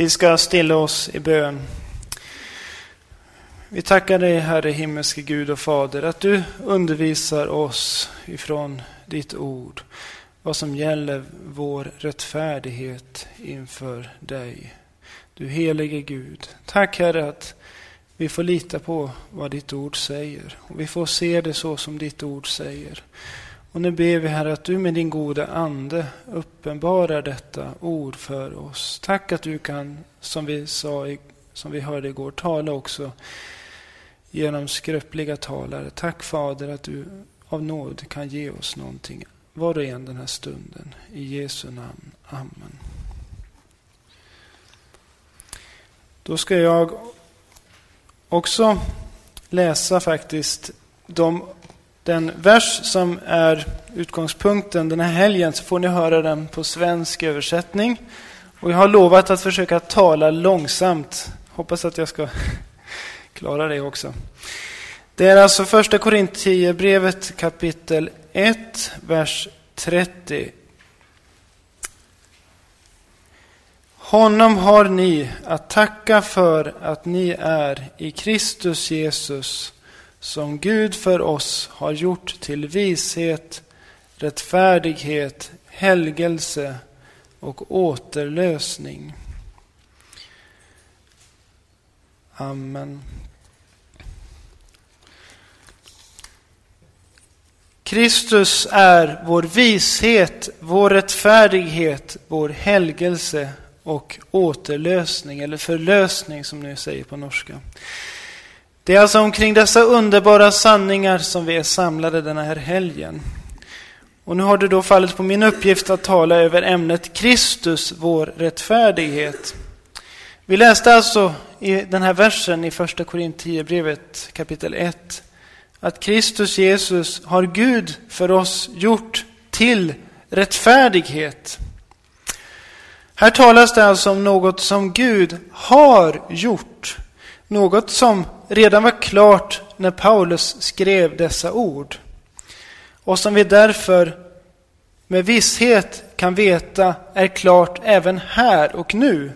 Vi ska stilla oss i bön. Vi tackar dig, Herre himmelske Gud och Fader, att du undervisar oss ifrån ditt ord vad som gäller vår rättfärdighet inför dig. Du helige Gud. Tack Herre att vi får lita på vad ditt ord säger. Och vi får se det så som ditt ord säger. Och nu ber vi Herre att du med din goda ande uppenbarar detta ord för oss. Tack att du kan, som vi sa, som vi hörde igår, tala också genom skröpliga talare. Tack Fader att du av nåd kan ge oss någonting var och en den här stunden. I Jesu namn. Amen. Då ska jag också läsa faktiskt de, den vers som är utgångspunkten den här helgen. Så får ni höra den på svensk översättning. Och jag har lovat att försöka tala långsamt. Hoppas att jag ska klara det också. Det är alltså första Korintierbrevet kapitel 1, vers 30. Honom har ni att tacka för att ni är i Kristus Jesus, som Gud för oss har gjort till vishet, rättfärdighet, helgelse och återlösning. Amen. Kristus är vår vishet, vår rättfärdighet, vår helgelse och återlösning, eller förlösning som ni säger på norska. Det är alltså omkring dessa underbara sanningar som vi är samlade den här helgen. Och nu har det då fallit på min uppgift att tala över ämnet Kristus, vår rättfärdighet. Vi läste alltså i den här versen i första Korinthierbrevet kapitel 1 att Kristus Jesus har Gud för oss gjort till rättfärdighet. Här talas det alltså om något som Gud har gjort. Något som redan var klart när Paulus skrev dessa ord. Och som vi därför med visshet kan veta är klart även här och nu.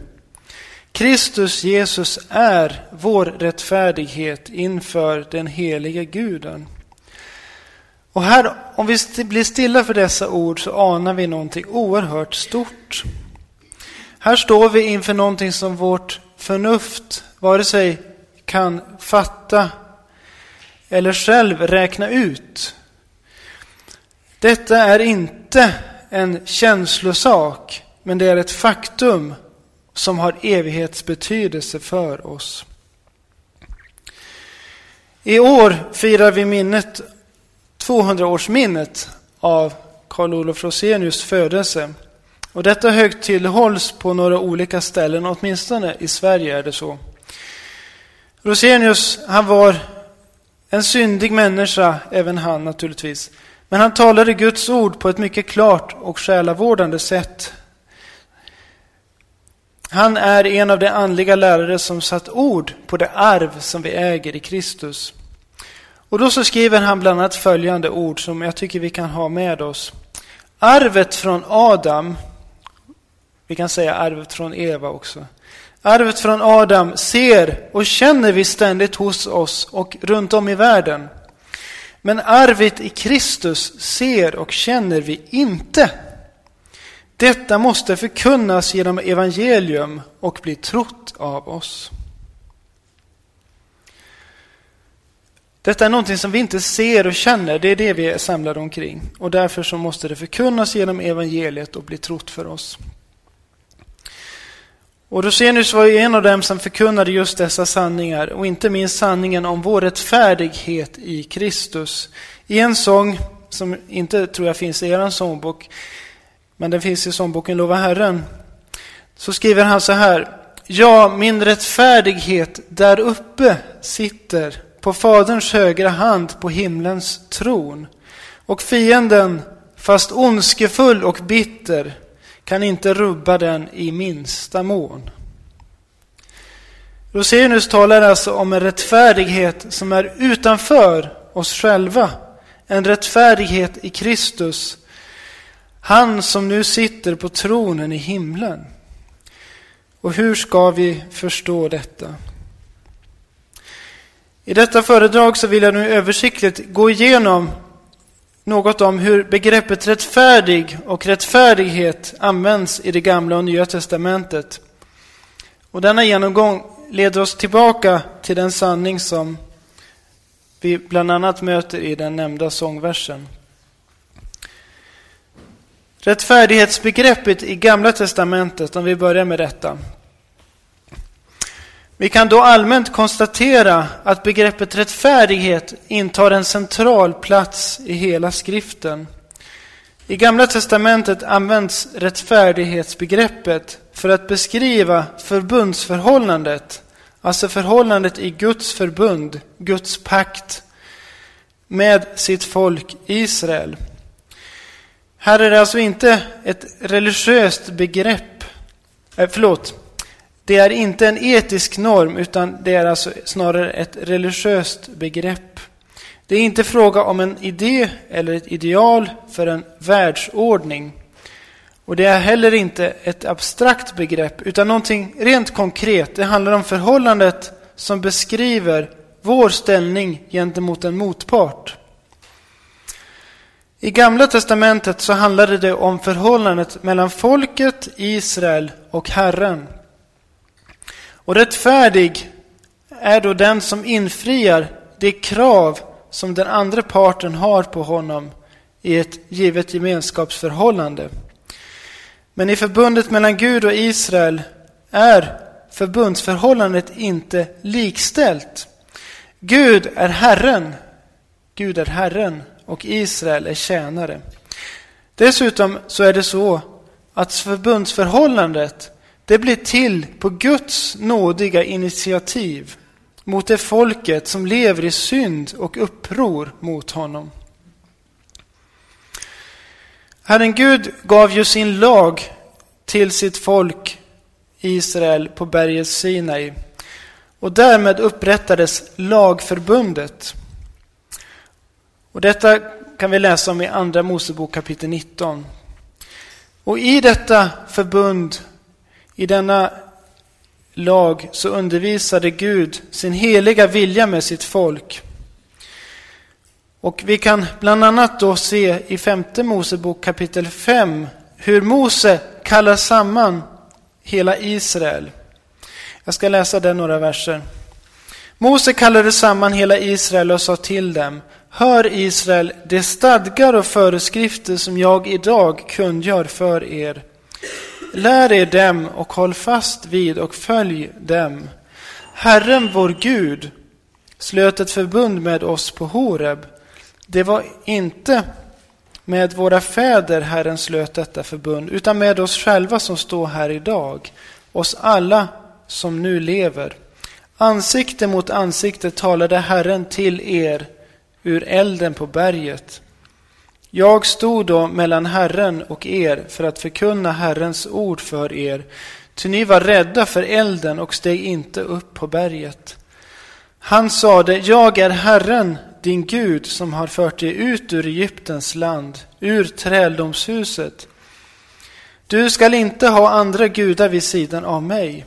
Kristus Jesus är vår rättfärdighet inför den heliga guden. Och här, om vi blir stilla för dessa ord så anar vi någonting oerhört stort. Här står vi inför någonting som vårt förnuft vare sig kan fatta eller själv räkna ut. Detta är inte en känslosak, men det är ett faktum som har evighetsbetydelse för oss. I år firar vi minnet, 200-årsminnet av Karl Olof Rosenius födelse. Och detta högtidlighålls på några olika ställen, åtminstone i Sverige är det så. Rosenius, han var en syndig människa, även han naturligtvis. Men han talade Guds ord på ett mycket klart och själavårdande sätt han är en av de andliga lärare som satt ord på det arv som vi äger i Kristus. Och då så skriver han bland annat följande ord som jag tycker vi kan ha med oss. Arvet från Adam, vi kan säga arvet från Eva också. Arvet från Adam ser och känner vi ständigt hos oss och runt om i världen. Men arvet i Kristus ser och känner vi inte. Detta måste förkunnas genom evangelium och bli trott av oss. Detta är någonting som vi inte ser och känner, det är det vi är samlade omkring. Och därför så måste det förkunnas genom evangeliet och bli trott för oss. Och Rosenius var ju en av dem som förkunnade just dessa sanningar och inte minst sanningen om vår rättfärdighet i Kristus. I en sång, som inte tror jag finns i er sångbok, men den finns i sångboken Lova Herren. Så skriver han så här. Ja, min rättfärdighet där uppe sitter på Faderns högra hand på himlens tron. Och fienden, fast ondskefull och bitter, kan inte rubba den i minsta mån. Rosenius talar alltså om en rättfärdighet som är utanför oss själva. En rättfärdighet i Kristus han som nu sitter på tronen i himlen. Och hur ska vi förstå detta? I detta föredrag så vill jag nu översiktligt gå igenom något om hur begreppet rättfärdig och rättfärdighet används i det gamla och nya testamentet. Och denna genomgång leder oss tillbaka till den sanning som vi bland annat möter i den nämnda sångversen. Rättfärdighetsbegreppet i Gamla testamentet, om vi börjar med detta. Vi kan då allmänt konstatera att begreppet rättfärdighet intar en central plats i hela skriften. I Gamla testamentet används rättfärdighetsbegreppet för att beskriva förbundsförhållandet, alltså förhållandet i Guds förbund, Guds pakt med sitt folk Israel. Här är det alltså inte ett religiöst begrepp, eh, förlåt, det är inte en etisk norm utan det är alltså snarare ett religiöst begrepp. Det är inte fråga om en idé eller ett ideal för en världsordning. Och det är heller inte ett abstrakt begrepp utan någonting rent konkret. Det handlar om förhållandet som beskriver vår ställning gentemot en motpart. I Gamla testamentet så handlade det om förhållandet mellan folket Israel och Herren. Och rättfärdig är då den som infriar det krav som den andra parten har på honom i ett givet gemenskapsförhållande. Men i förbundet mellan Gud och Israel är förbundsförhållandet inte likställt. Gud är Herren. Gud är Herren och Israel är tjänare. Dessutom så är det så att förbundsförhållandet det blir till på Guds nådiga initiativ mot det folket som lever i synd och uppror mot honom. Herren Gud gav ju sin lag till sitt folk Israel på berget Sinai. Och därmed upprättades lagförbundet. Och detta kan vi läsa om i Andra Mosebok kapitel 19. Och i detta förbund i denna lag så undervisade Gud sin heliga vilja med sitt folk. Och vi kan bland annat då se i femte Mosebok kapitel 5 hur Mose kallar samman hela Israel. Jag ska läsa den några verser. Mose kallade samman hela Israel och sa till dem Hör Israel, de stadgar och föreskrifter som jag idag kungör för er. Lär er dem och håll fast vid och följ dem. Herren vår Gud slöt ett förbund med oss på Horeb. Det var inte med våra fäder Herren slöt detta förbund, utan med oss själva som står här idag, oss alla som nu lever. Ansikte mot ansikte talade Herren till er ur elden på berget. Jag stod då mellan Herren och er för att förkunna Herrens ord för er, ty ni var rädda för elden och steg inte upp på berget. Han sade, jag är Herren, din Gud, som har fört dig ut ur Egyptens land, ur träldomshuset. Du skall inte ha andra gudar vid sidan av mig.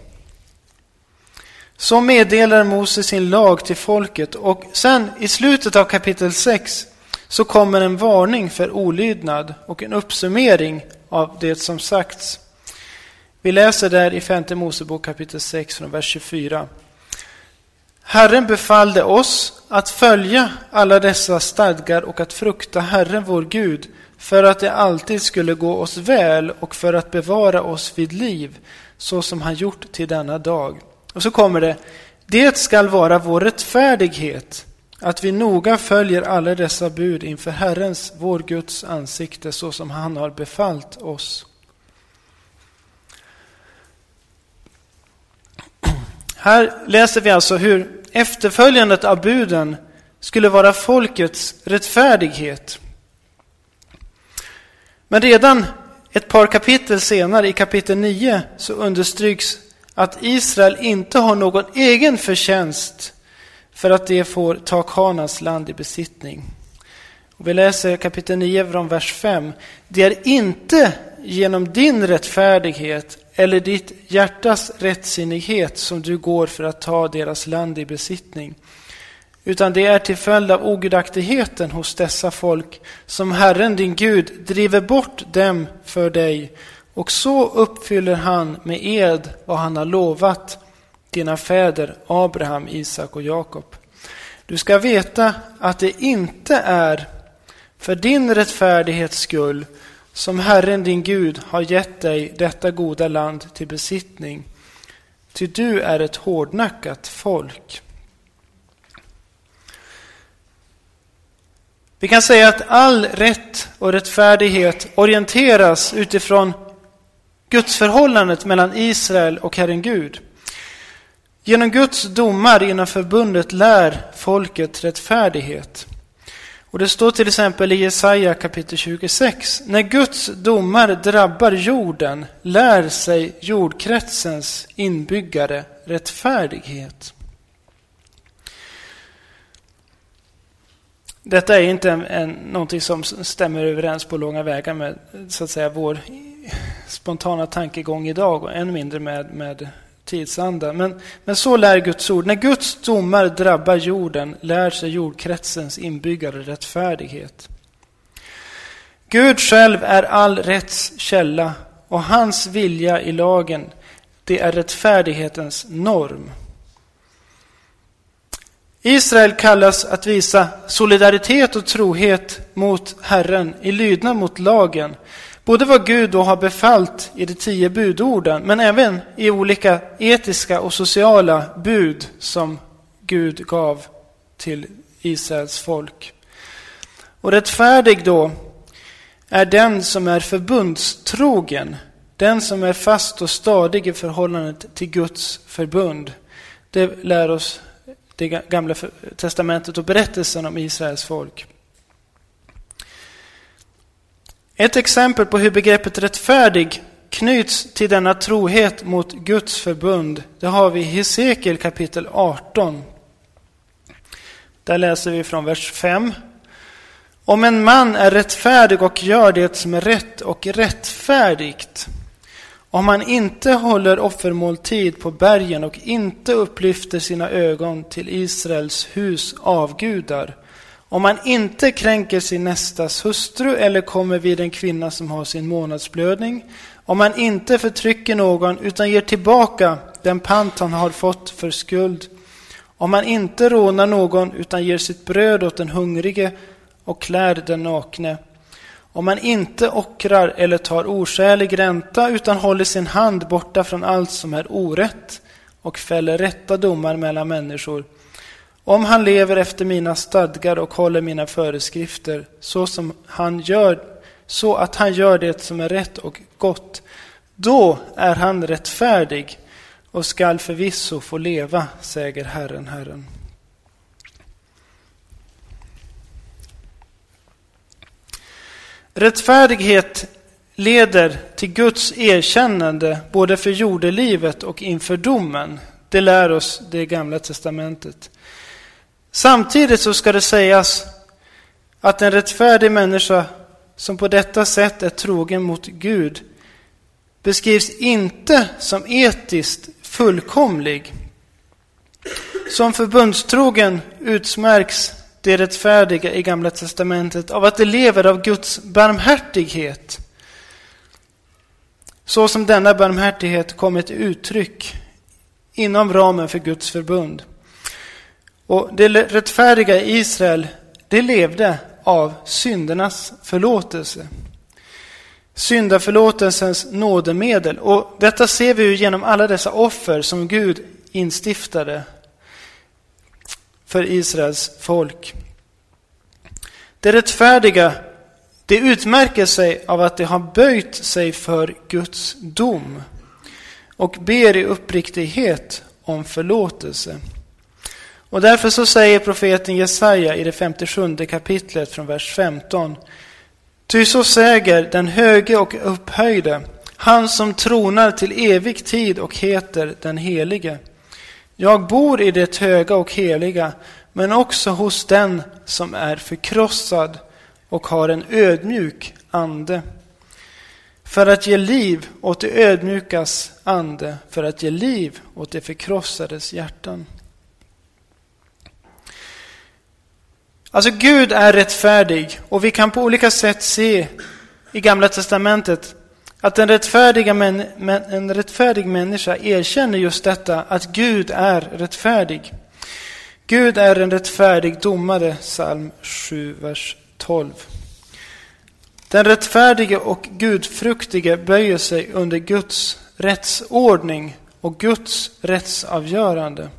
Så meddelar Mose sin lag till folket och sen i slutet av kapitel 6 så kommer en varning för olydnad och en uppsummering av det som sagts. Vi läser där i femte Mosebok kapitel 6 från vers 24. Herren befallde oss att följa alla dessa stadgar och att frukta Herren vår Gud för att det alltid skulle gå oss väl och för att bevara oss vid liv så som han gjort till denna dag. Och så kommer det. Det skall vara vår rättfärdighet att vi noga följer alla dessa bud inför Herrens, vår Guds ansikte så som han har befallt oss. Här läser vi alltså hur efterföljandet av buden skulle vara folkets rättfärdighet. Men redan ett par kapitel senare, i kapitel 9, så understryks att Israel inte har någon egen förtjänst för att de får ta Kanas land i besittning. Och vi läser kapitel 9 från vers 5. Det är inte genom din rättfärdighet eller ditt hjärtas rättsinnighet som du går för att ta deras land i besittning. Utan det är till följd av ogudaktigheten hos dessa folk som Herren din Gud driver bort dem för dig och så uppfyller han med ed vad han har lovat dina fäder Abraham, Isak och Jakob. Du ska veta att det inte är för din rättfärdighets skull som Herren din Gud har gett dig detta goda land till besittning. Ty du är ett hårdnackat folk. Vi kan säga att all rätt och rättfärdighet orienteras utifrån gudsförhållandet mellan Israel och Herren Gud. Genom Guds domar inom förbundet lär folket rättfärdighet. Och det står till exempel i Jesaja kapitel 26. När Guds domar drabbar jorden lär sig jordkretsens inbyggare rättfärdighet. Detta är inte en, en, någonting som stämmer överens på långa vägar med så att säga, vår spontana tankegång idag och än mindre med, med tidsanda. Men, men så lär Guds ord. När Guds domar drabbar jorden lär sig jordkretsens inbyggare rättfärdighet. Gud själv är all rätts källa och hans vilja i lagen det är rättfärdighetens norm. Israel kallas att visa solidaritet och trohet mot Herren i lydnad mot lagen Både vad Gud då har befallt i de tio budorden, men även i olika etiska och sociala bud som Gud gav till Israels folk. Och rättfärdig då är den som är förbundstrogen, den som är fast och stadig i förhållandet till Guds förbund. Det lär oss det gamla testamentet och berättelsen om Israels folk. Ett exempel på hur begreppet rättfärdig knyts till denna trohet mot Guds förbund, det har vi i Hesekiel kapitel 18. Där läser vi från vers 5. Om en man är rättfärdig och gör det som är rätt och rättfärdigt, om han inte håller offermåltid på bergen och inte upplyfter sina ögon till Israels hus avgudar, om man inte kränker sin nästas hustru eller kommer vid en kvinna som har sin månadsblödning, om man inte förtrycker någon utan ger tillbaka den pant han har fått för skuld, om man inte rånar någon utan ger sitt bröd åt den hungrige och klär den nakne, om man inte ockrar eller tar oskälig ränta utan håller sin hand borta från allt som är orätt och fäller rätta domar mellan människor, om han lever efter mina stadgar och håller mina föreskrifter så, som han gör, så att han gör det som är rätt och gott, då är han rättfärdig och skall förvisso få leva, säger Herren, Herren. Rättfärdighet leder till Guds erkännande både för jordelivet och inför domen. Det lär oss det gamla testamentet. Samtidigt så ska det sägas att en rättfärdig människa som på detta sätt är trogen mot Gud beskrivs inte som etiskt fullkomlig. Som förbundstrogen utmärks det rättfärdiga i Gamla testamentet av att det lever av Guds barmhärtighet. Så som denna barmhärtighet kommit till uttryck inom ramen för Guds förbund. Och det rättfärdiga i Israel, det levde av syndernas förlåtelse. Syndaförlåtelsens nådemedel. Och detta ser vi ju genom alla dessa offer som Gud instiftade för Israels folk. Det rättfärdiga, det utmärker sig av att det har böjt sig för Guds dom och ber i uppriktighet om förlåtelse. Och därför så säger profeten Jesaja i det 57 kapitlet från vers 15. Ty så säger den höge och upphöjde, han som tronar till evig tid och heter den helige. Jag bor i det höga och heliga, men också hos den som är förkrossad och har en ödmjuk ande. för att ge liv åt det ödmjukas ande, för att ge liv åt det förkrossades hjärtan. Alltså Gud är rättfärdig och vi kan på olika sätt se i Gamla Testamentet att en, rättfärdiga män, en rättfärdig människa erkänner just detta, att Gud är rättfärdig. Gud är en rättfärdig domare, psalm 7, vers 12. Den rättfärdige och gudfruktige böjer sig under Guds rättsordning och Guds rättsavgörande.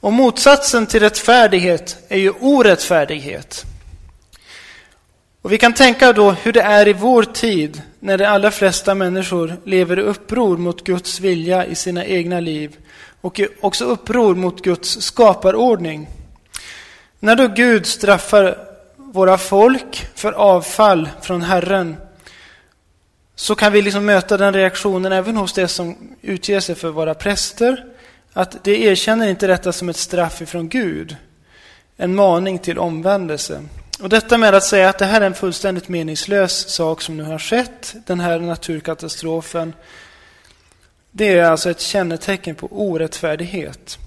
Och motsatsen till rättfärdighet är ju orättfärdighet. Och vi kan tänka då hur det är i vår tid när de allra flesta människor lever i uppror mot Guds vilja i sina egna liv och också uppror mot Guds skaparordning. När då Gud straffar våra folk för avfall från Herren så kan vi liksom möta den reaktionen även hos det som utger sig för våra präster. Att de erkänner inte detta som ett straff ifrån Gud. En maning till omvändelse. Och detta med att säga att det här är en fullständigt meningslös sak som nu har skett, den här naturkatastrofen. Det är alltså ett kännetecken på orättfärdighet.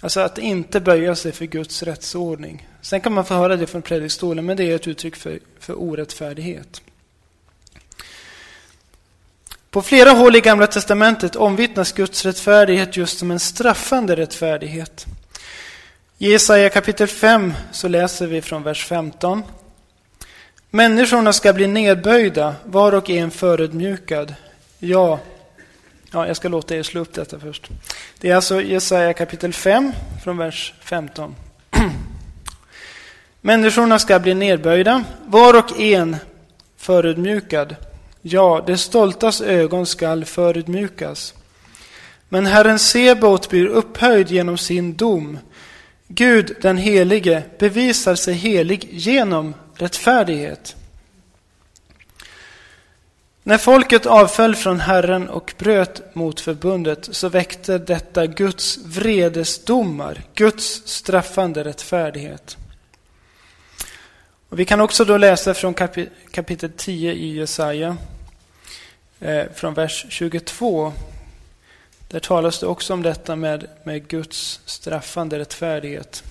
Alltså att inte böja sig för Guds rättsordning. Sen kan man få höra det från predikstolen, men det är ett uttryck för, för orättfärdighet. På flera håll i Gamla Testamentet omvittnas Guds rättfärdighet just som en straffande rättfärdighet. I Jesaja kapitel 5 så läser vi från vers 15. Människorna ska bli nedböjda, var och en förödmjukad. Ja, ja, jag ska låta er slå upp detta först. Det är alltså Jesaja kapitel 5 från vers 15. Människorna ska bli nedböjda, var och en förödmjukad. Ja, det stoltas ögon skall förödmjukas. Men Herren Sebaot blir upphöjd genom sin dom. Gud den helige bevisar sig helig genom rättfärdighet. När folket avföll från Herren och bröt mot förbundet så väckte detta Guds vredesdomar, Guds straffande rättfärdighet. Och vi kan också då läsa från kapitel 10 i Jesaja, eh, från vers 22. Där talas det också om detta med, med Guds straffande rättfärdighet.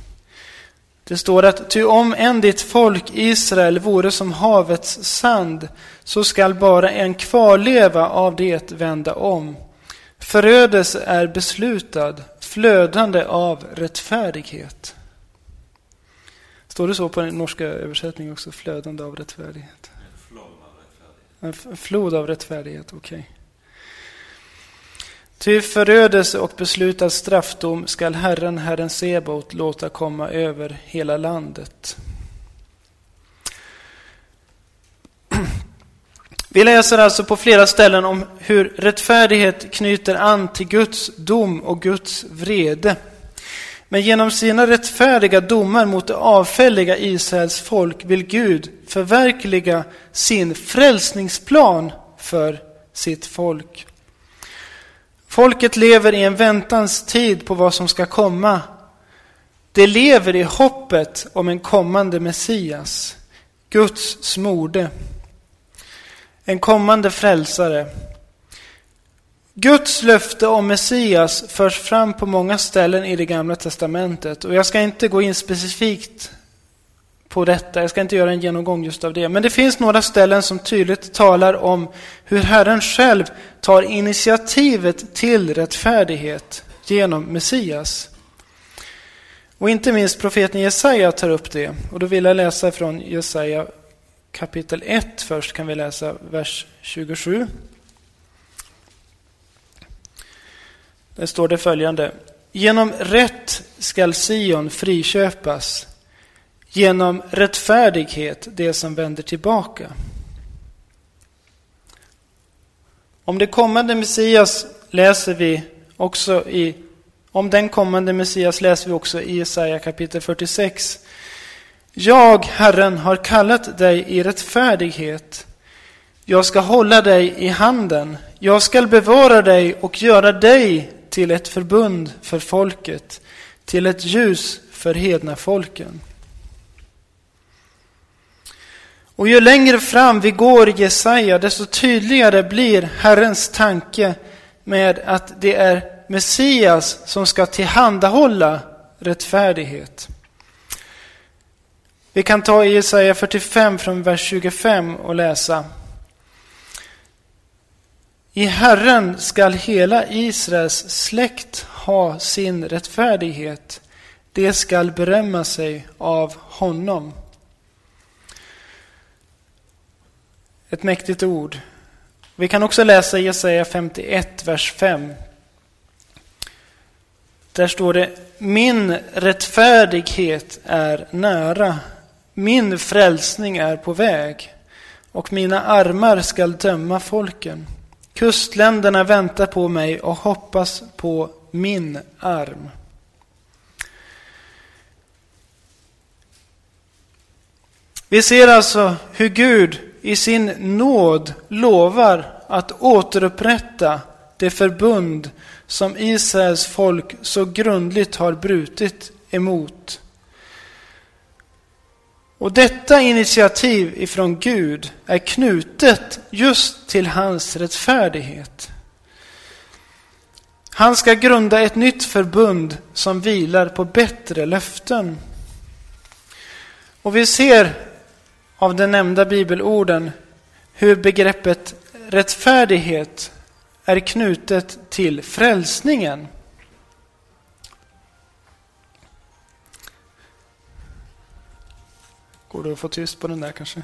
Det står att ty om än ditt folk Israel vore som havets sand så skall bara en kvarleva av det vända om. Förödelse är beslutad, flödande av rättfärdighet. Står det så på den norska översättningen också? Flödande av rättfärdighet. En flod av rättfärdighet, okej. Okay. Ty förödelse och beslutad straffdom skall Herren, Herren Sebot, låta komma över hela landet. Vi läser alltså på flera ställen om hur rättfärdighet knyter an till Guds dom och Guds vrede. Men genom sina rättfärdiga domar mot det avfälliga Israels folk vill Gud förverkliga sin frälsningsplan för sitt folk. Folket lever i en väntans tid på vad som ska komma. Det lever i hoppet om en kommande Messias, Guds smorde. En kommande frälsare. Guds löfte om Messias förs fram på många ställen i det gamla testamentet. Och jag ska inte gå in specifikt på detta, jag ska inte göra en genomgång just av det. Men det finns några ställen som tydligt talar om hur Herren själv tar initiativet till rättfärdighet genom Messias. Och inte minst profeten Jesaja tar upp det. Och då vill jag läsa från Jesaja kapitel 1 först, kan vi läsa vers 27. Där står det följande. Genom rätt skall Sion friköpas, genom rättfärdighet det som vänder tillbaka. Om det kommande Messias läser vi också i om den kommande Messias läser vi också i Jesaja kapitel 46. Jag, Herren, har kallat dig i rättfärdighet. Jag ska hålla dig i handen. Jag ska bevara dig och göra dig till ett förbund för folket, till ett ljus för hedna folken. Och ju längre fram vi går i Jesaja, desto tydligare blir Herrens tanke med att det är Messias som ska tillhandahålla rättfärdighet. Vi kan ta Jesaja 45 från vers 25 och läsa. I Herren skall hela Israels släkt ha sin rättfärdighet. Det skall berömma sig av honom. Ett mäktigt ord. Vi kan också läsa Jesaja 51, vers 5. Där står det Min rättfärdighet är nära. Min frälsning är på väg och mina armar skall döma folken. Kustländerna väntar på mig och hoppas på min arm. Vi ser alltså hur Gud i sin nåd lovar att återupprätta det förbund som Israels folk så grundligt har brutit emot. Och detta initiativ ifrån Gud är knutet just till hans rättfärdighet. Han ska grunda ett nytt förbund som vilar på bättre löften. Och vi ser av de nämnda bibelorden hur begreppet rättfärdighet är knutet till frälsningen. Går det att få tyst på den där kanske?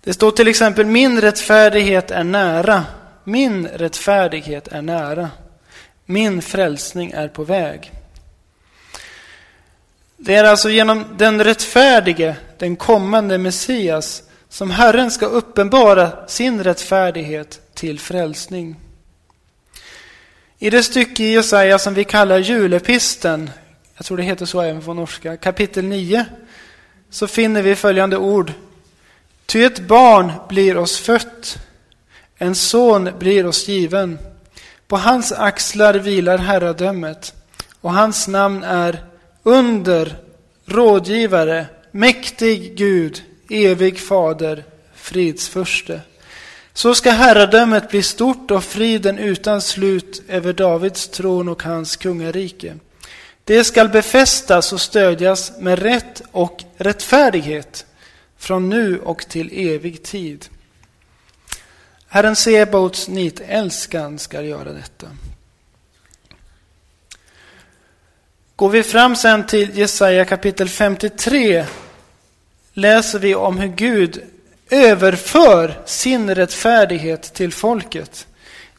Det står till exempel min rättfärdighet är nära. Min rättfärdighet är nära. Min frälsning är på väg. Det är alltså genom den rättfärdige, den kommande Messias, som Herren ska uppenbara sin rättfärdighet till frälsning. I det stycke i Jesaja som vi kallar julepisten, jag tror det heter så även på norska, kapitel 9, så finner vi följande ord. Ty ett barn blir oss fött, en son blir oss given. På hans axlar vilar herradömet, och hans namn är under, rådgivare, mäktig Gud, evig fader, fridsförste. Så ska herradömet bli stort och friden utan slut över Davids tron och hans kungarike. Det skall befästas och stödjas med rätt och rättfärdighet från nu och till evig tid. Herren Sebaots nitälskan ska göra detta. Går vi fram sen till Jesaja kapitel 53 läser vi om hur Gud överför sin rättfärdighet till folket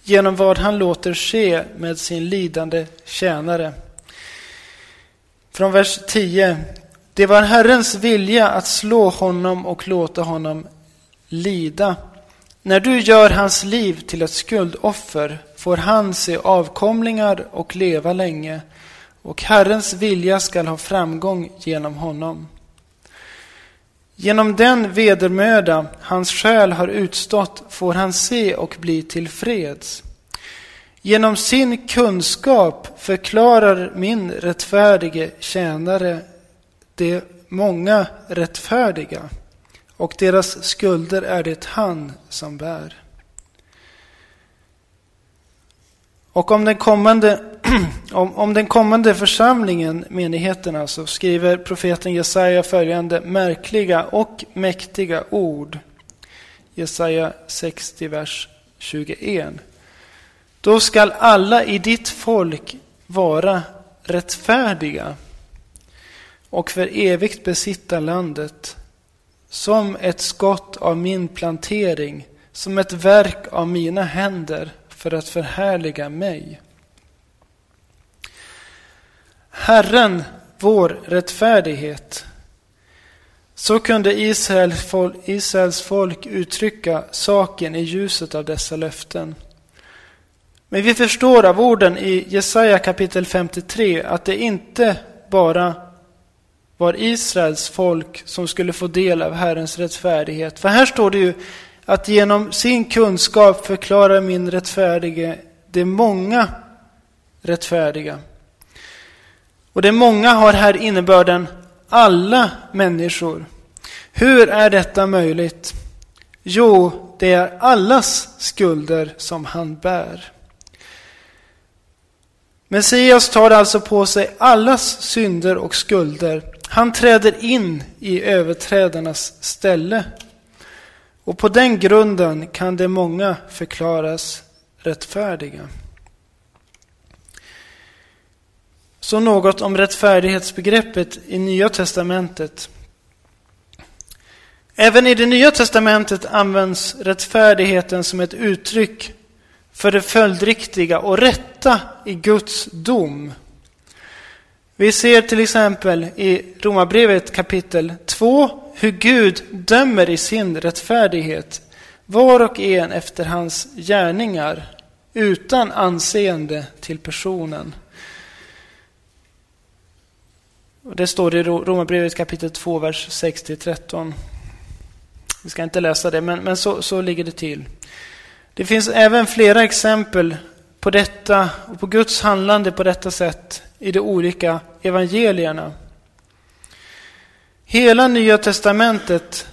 genom vad han låter ske med sin lidande tjänare. Från vers 10. Det var Herrens vilja att slå honom och låta honom lida. När du gör hans liv till ett skuldoffer får han se avkomlingar och leva länge och Herrens vilja skall ha framgång genom honom. Genom den vedermöda hans själ har utstått får han se och bli tillfreds. Genom sin kunskap förklarar min rättfärdige tjänare de många rättfärdiga och deras skulder är det han som bär. Och om den kommande, om, om den kommande församlingen, menigheterna, så alltså, skriver profeten Jesaja följande märkliga och mäktiga ord. Jesaja 60, vers 21. Då skall alla i ditt folk vara rättfärdiga och för evigt besitta landet som ett skott av min plantering, som ett verk av mina händer för att förhärliga mig. Herren, vår rättfärdighet. Så kunde Israels folk uttrycka saken i ljuset av dessa löften. Men vi förstår av orden i Jesaja kapitel 53 att det inte bara var Israels folk som skulle få del av Herrens rättfärdighet. För här står det ju att genom sin kunskap förklara min rättfärdige de många rättfärdiga. Och det många har här innebörden alla människor. Hur är detta möjligt? Jo, det är allas skulder som han bär. Messias tar alltså på sig allas synder och skulder. Han träder in i överträdarnas ställe. Och på den grunden kan de många förklaras rättfärdiga. Så något om rättfärdighetsbegreppet i Nya testamentet. Även i det Nya testamentet används rättfärdigheten som ett uttryck för det följdriktiga och rätta i Guds dom. Vi ser till exempel i Romarbrevet kapitel 2 hur Gud dömer i sin rättfärdighet var och en efter hans gärningar utan anseende till personen. Det står i Romarbrevet kapitel 2, vers 6-13. Vi ska inte läsa det, men, men så, så ligger det till. Det finns även flera exempel på detta och på Guds handlande på detta sätt i de olika evangelierna. Hela Nya testamentet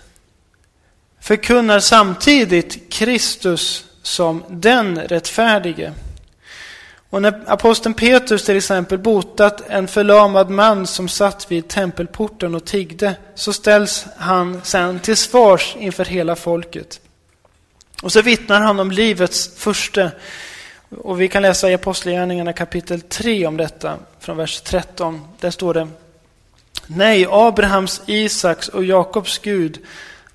förkunnar samtidigt Kristus som den rättfärdige. Och när aposteln Petrus till exempel botat en förlamad man som satt vid tempelporten och tiggde så ställs han sen till svars inför hela folket. Och så vittnar han om livets första. Och vi kan läsa i Apostlagärningarna kapitel 3 om detta, från vers 13. Där står det Nej, Abrahams, Isaks och Jakobs Gud,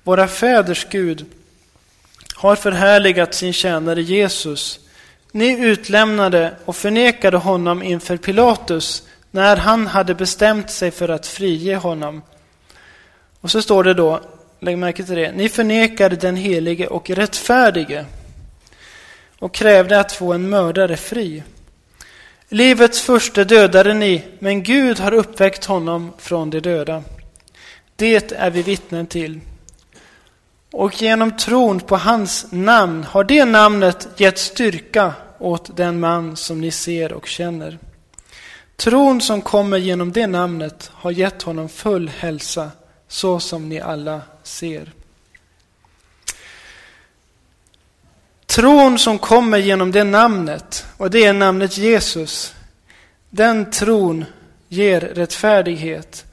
våra fäders Gud, har förhärligat sin tjänare Jesus. Ni utlämnade och förnekade honom inför Pilatus när han hade bestämt sig för att frige honom. Och så står det då, lägg märke till det, ni förnekade den helige och rättfärdige och krävde att få en mördare fri. Livets första dödade ni, men Gud har uppväckt honom från de döda. Det är vi vittnen till. Och genom tron på hans namn har det namnet gett styrka åt den man som ni ser och känner. Tron som kommer genom det namnet har gett honom full hälsa, så som ni alla ser. Tron som kommer genom det namnet, och det är namnet Jesus, den tron ger rättfärdighet.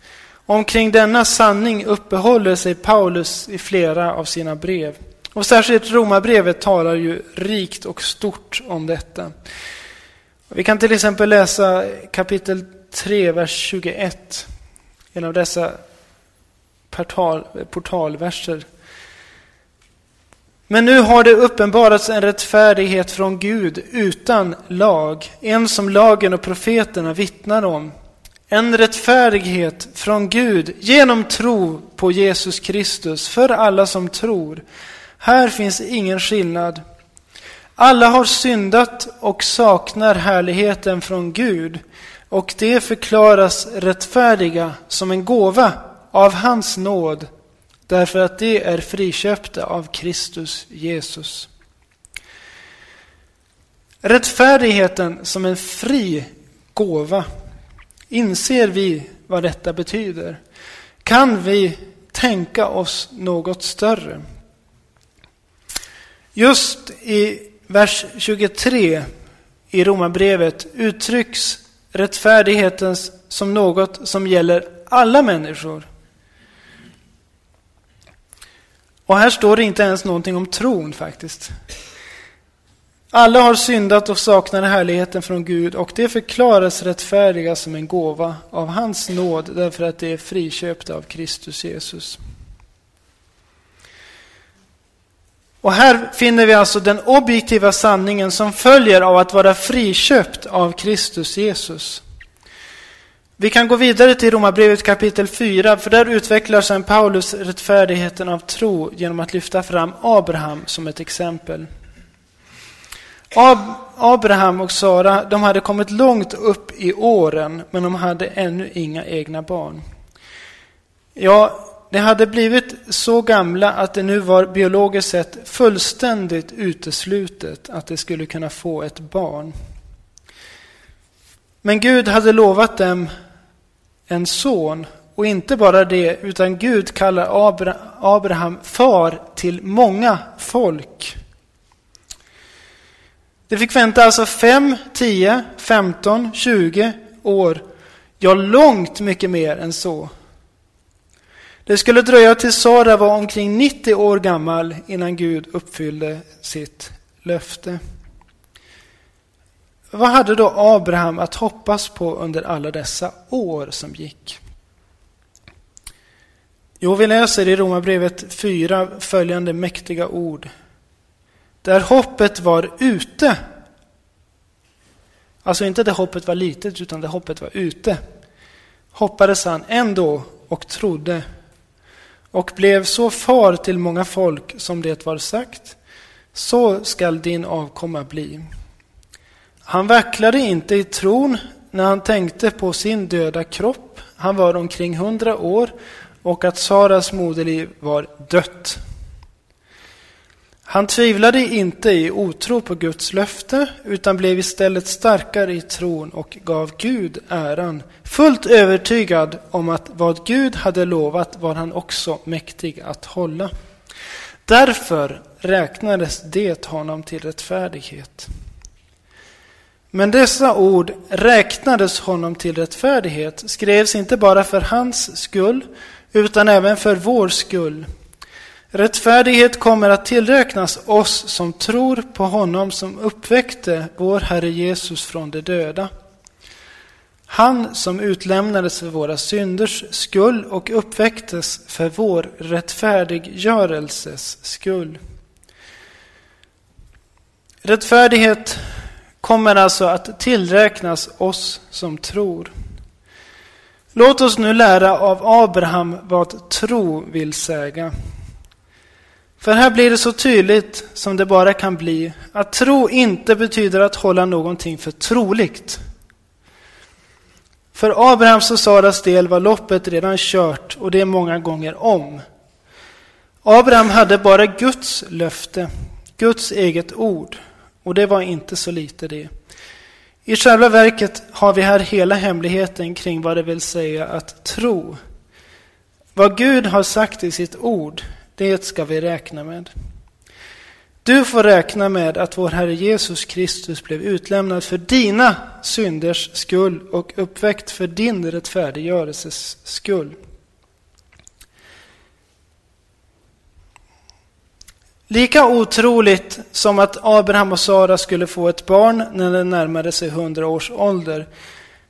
Omkring denna sanning uppehåller sig Paulus i flera av sina brev. Och särskilt Romarbrevet talar ju rikt och stort om detta. Vi kan till exempel läsa kapitel 3, vers 21. En av dessa portal, portalverser. Men nu har det uppenbarats en rättfärdighet från Gud utan lag, en som lagen och profeterna vittnar om. En rättfärdighet från Gud genom tro på Jesus Kristus för alla som tror. Här finns ingen skillnad. Alla har syndat och saknar härligheten från Gud och det förklaras rättfärdiga som en gåva av hans nåd därför att de är friköpta av Kristus Jesus. Rättfärdigheten som en fri gåva. Inser vi vad detta betyder? Kan vi tänka oss något större? Just i vers 23 i Romarbrevet uttrycks rättfärdigheten som något som gäller alla människor. Och här står det inte ens någonting om tron faktiskt. Alla har syndat och saknar härligheten från Gud och det förklaras rättfärdiga som en gåva av hans nåd därför att det är friköpt av Kristus Jesus. Och här finner vi alltså den objektiva sanningen som följer av att vara friköpt av Kristus Jesus. Vi kan gå vidare till Romarbrevet kapitel 4, för där utvecklar sedan Paulus rättfärdigheten av tro genom att lyfta fram Abraham som ett exempel. Ab Abraham och Sara de hade kommit långt upp i åren, men de hade ännu inga egna barn. Ja, de hade blivit så gamla att det nu var biologiskt sett fullständigt uteslutet att de skulle kunna få ett barn. Men Gud hade lovat dem en son. Och inte bara det, utan Gud kallar Abraham far till många folk. Det fick vänta alltså 5, 10, 15, 20 år. Ja, långt mycket mer än så. Det skulle dröja till Sara var omkring 90 år gammal innan Gud uppfyllde sitt löfte. Vad hade då Abraham att hoppas på under alla dessa år som gick? Jo, vi läser i Romarbrevet 4 följande mäktiga ord. Där hoppet var ute. Alltså inte där hoppet var litet, utan där hoppet var ute. Hoppades han ändå och trodde och blev så far till många folk som det var sagt. Så skall din avkomma bli. Han vacklade inte i tron när han tänkte på sin döda kropp. Han var omkring hundra år och att Saras moderliv var dött. Han tvivlade inte i otro på Guds löfte utan blev istället starkare i tron och gav Gud äran. Fullt övertygad om att vad Gud hade lovat var han också mäktig att hålla. Därför räknades det honom till rättfärdighet. Men dessa ord räknades honom till rättfärdighet skrevs inte bara för hans skull utan även för vår skull. Rättfärdighet kommer att tillräknas oss som tror på honom som uppväckte vår Herre Jesus från de döda. Han som utlämnades för våra synders skull och uppväcktes för vår rättfärdiggörelses skull. Rättfärdighet kommer alltså att tillräknas oss som tror. Låt oss nu lära av Abraham vad tro vill säga. För här blir det så tydligt som det bara kan bli att tro inte betyder att hålla någonting för troligt. För Abrahams och Saras del var loppet redan kört och det många gånger om. Abraham hade bara Guds löfte, Guds eget ord. Och det var inte så lite det. I själva verket har vi här hela hemligheten kring vad det vill säga att tro. Vad Gud har sagt i sitt ord, det ska vi räkna med. Du får räkna med att vår Herre Jesus Kristus blev utlämnad för dina synders skull och uppväckt för din rättfärdiggörelses skull. Lika otroligt som att Abraham och Sara skulle få ett barn när de närmade sig hundra års ålder,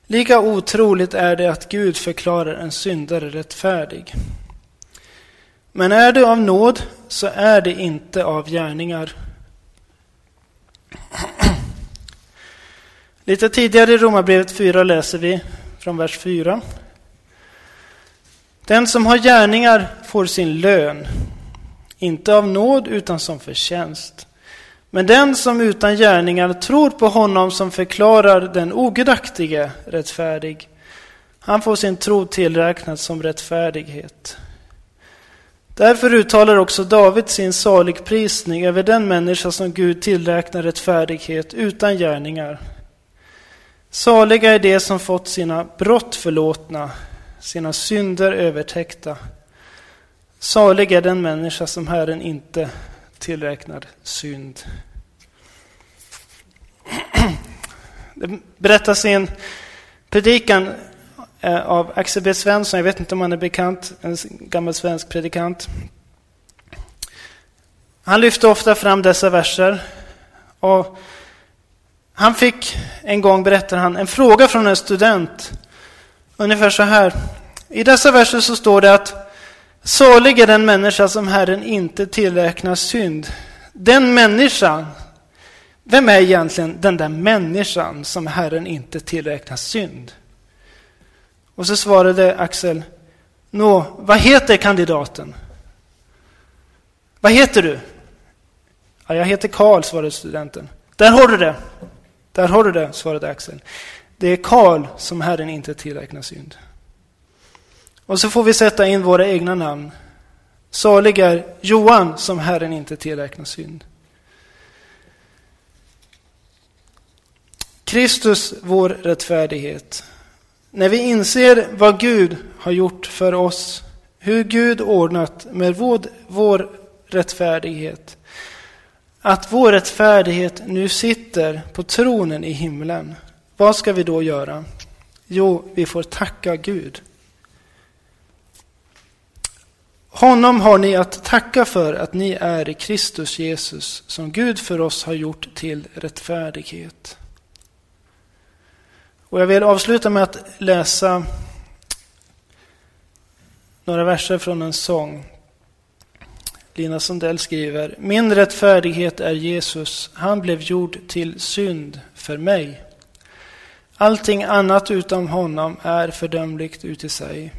lika otroligt är det att Gud förklarar en syndare rättfärdig. Men är det av nåd så är det inte av gärningar. Lite tidigare i Romarbrevet 4 läser vi från vers 4. Den som har gärningar får sin lön inte av nåd utan som förtjänst. Men den som utan gärningar tror på honom som förklarar den ogudaktige rättfärdig, han får sin tro tillräknad som rättfärdighet. Därför uttalar också David sin saligprisning över den människa som Gud tillräknar rättfärdighet utan gärningar. Saliga är de som fått sina brott förlåtna, sina synder övertäckta. Salig är den människa som Herren inte tillräknar synd. Det berättas i en predikan eh, av Axel B. Svensson, jag vet inte om han är bekant, en gammal svensk predikant. Han lyfte ofta fram dessa verser. Och han fick en gång, berättar han, en fråga från en student. Ungefär så här. I dessa verser så står det att Salig är den människa som Herren inte tillräknar synd. Den människan, vem är egentligen den där människan som Herren inte tillräknar synd? Och så svarade Axel, Nå, vad heter kandidaten? Vad heter du? Ja, jag heter Karl, svarade studenten. Där har du det. Där har du det, svarade Axel. Det är Karl som Herren inte tillräknar synd. Och så får vi sätta in våra egna namn. Salig är Johan som Herren inte tillräknar synd. Kristus, vår rättfärdighet. När vi inser vad Gud har gjort för oss, hur Gud ordnat med vår, vår rättfärdighet, att vår rättfärdighet nu sitter på tronen i himlen, vad ska vi då göra? Jo, vi får tacka Gud. Honom har ni att tacka för att ni är i Kristus Jesus, som Gud för oss har gjort till rättfärdighet. Och jag vill avsluta med att läsa några verser från en sång. Lina Sundell skriver Min rättfärdighet är Jesus, han blev gjord till synd för mig. Allting annat utom honom är fördömligt uti sig.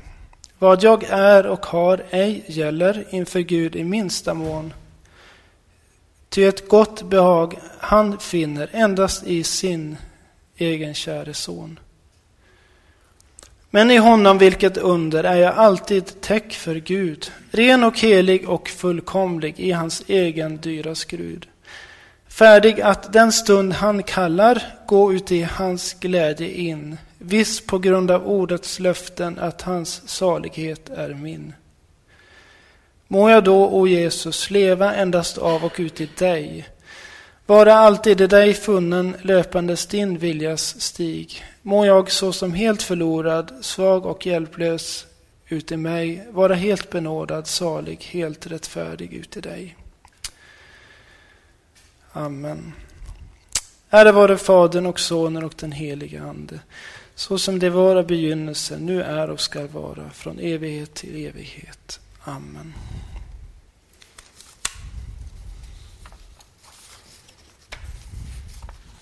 Vad jag är och har ej gäller inför Gud i minsta mån. Ty ett gott behag han finner endast i sin egen käre son. Men i honom, vilket under, är jag alltid täck för Gud, ren och helig och fullkomlig i hans egen dyra skrud. Färdig att den stund han kallar gå ut i hans glädje in, viss på grund av ordets löften att hans salighet är min. Må jag då, o Jesus, leva endast av och ut i dig, vara alltid i dig funnen, löpandes din viljas stig. Må jag såsom helt förlorad, svag och hjälplös ut i mig, vara helt benådad, salig, helt rättfärdig ut i dig. Amen. Ära vare Fadern och Sonen och den helige Ande, så som det var av begynnelsen, nu är och skall vara, från evighet till evighet. Amen.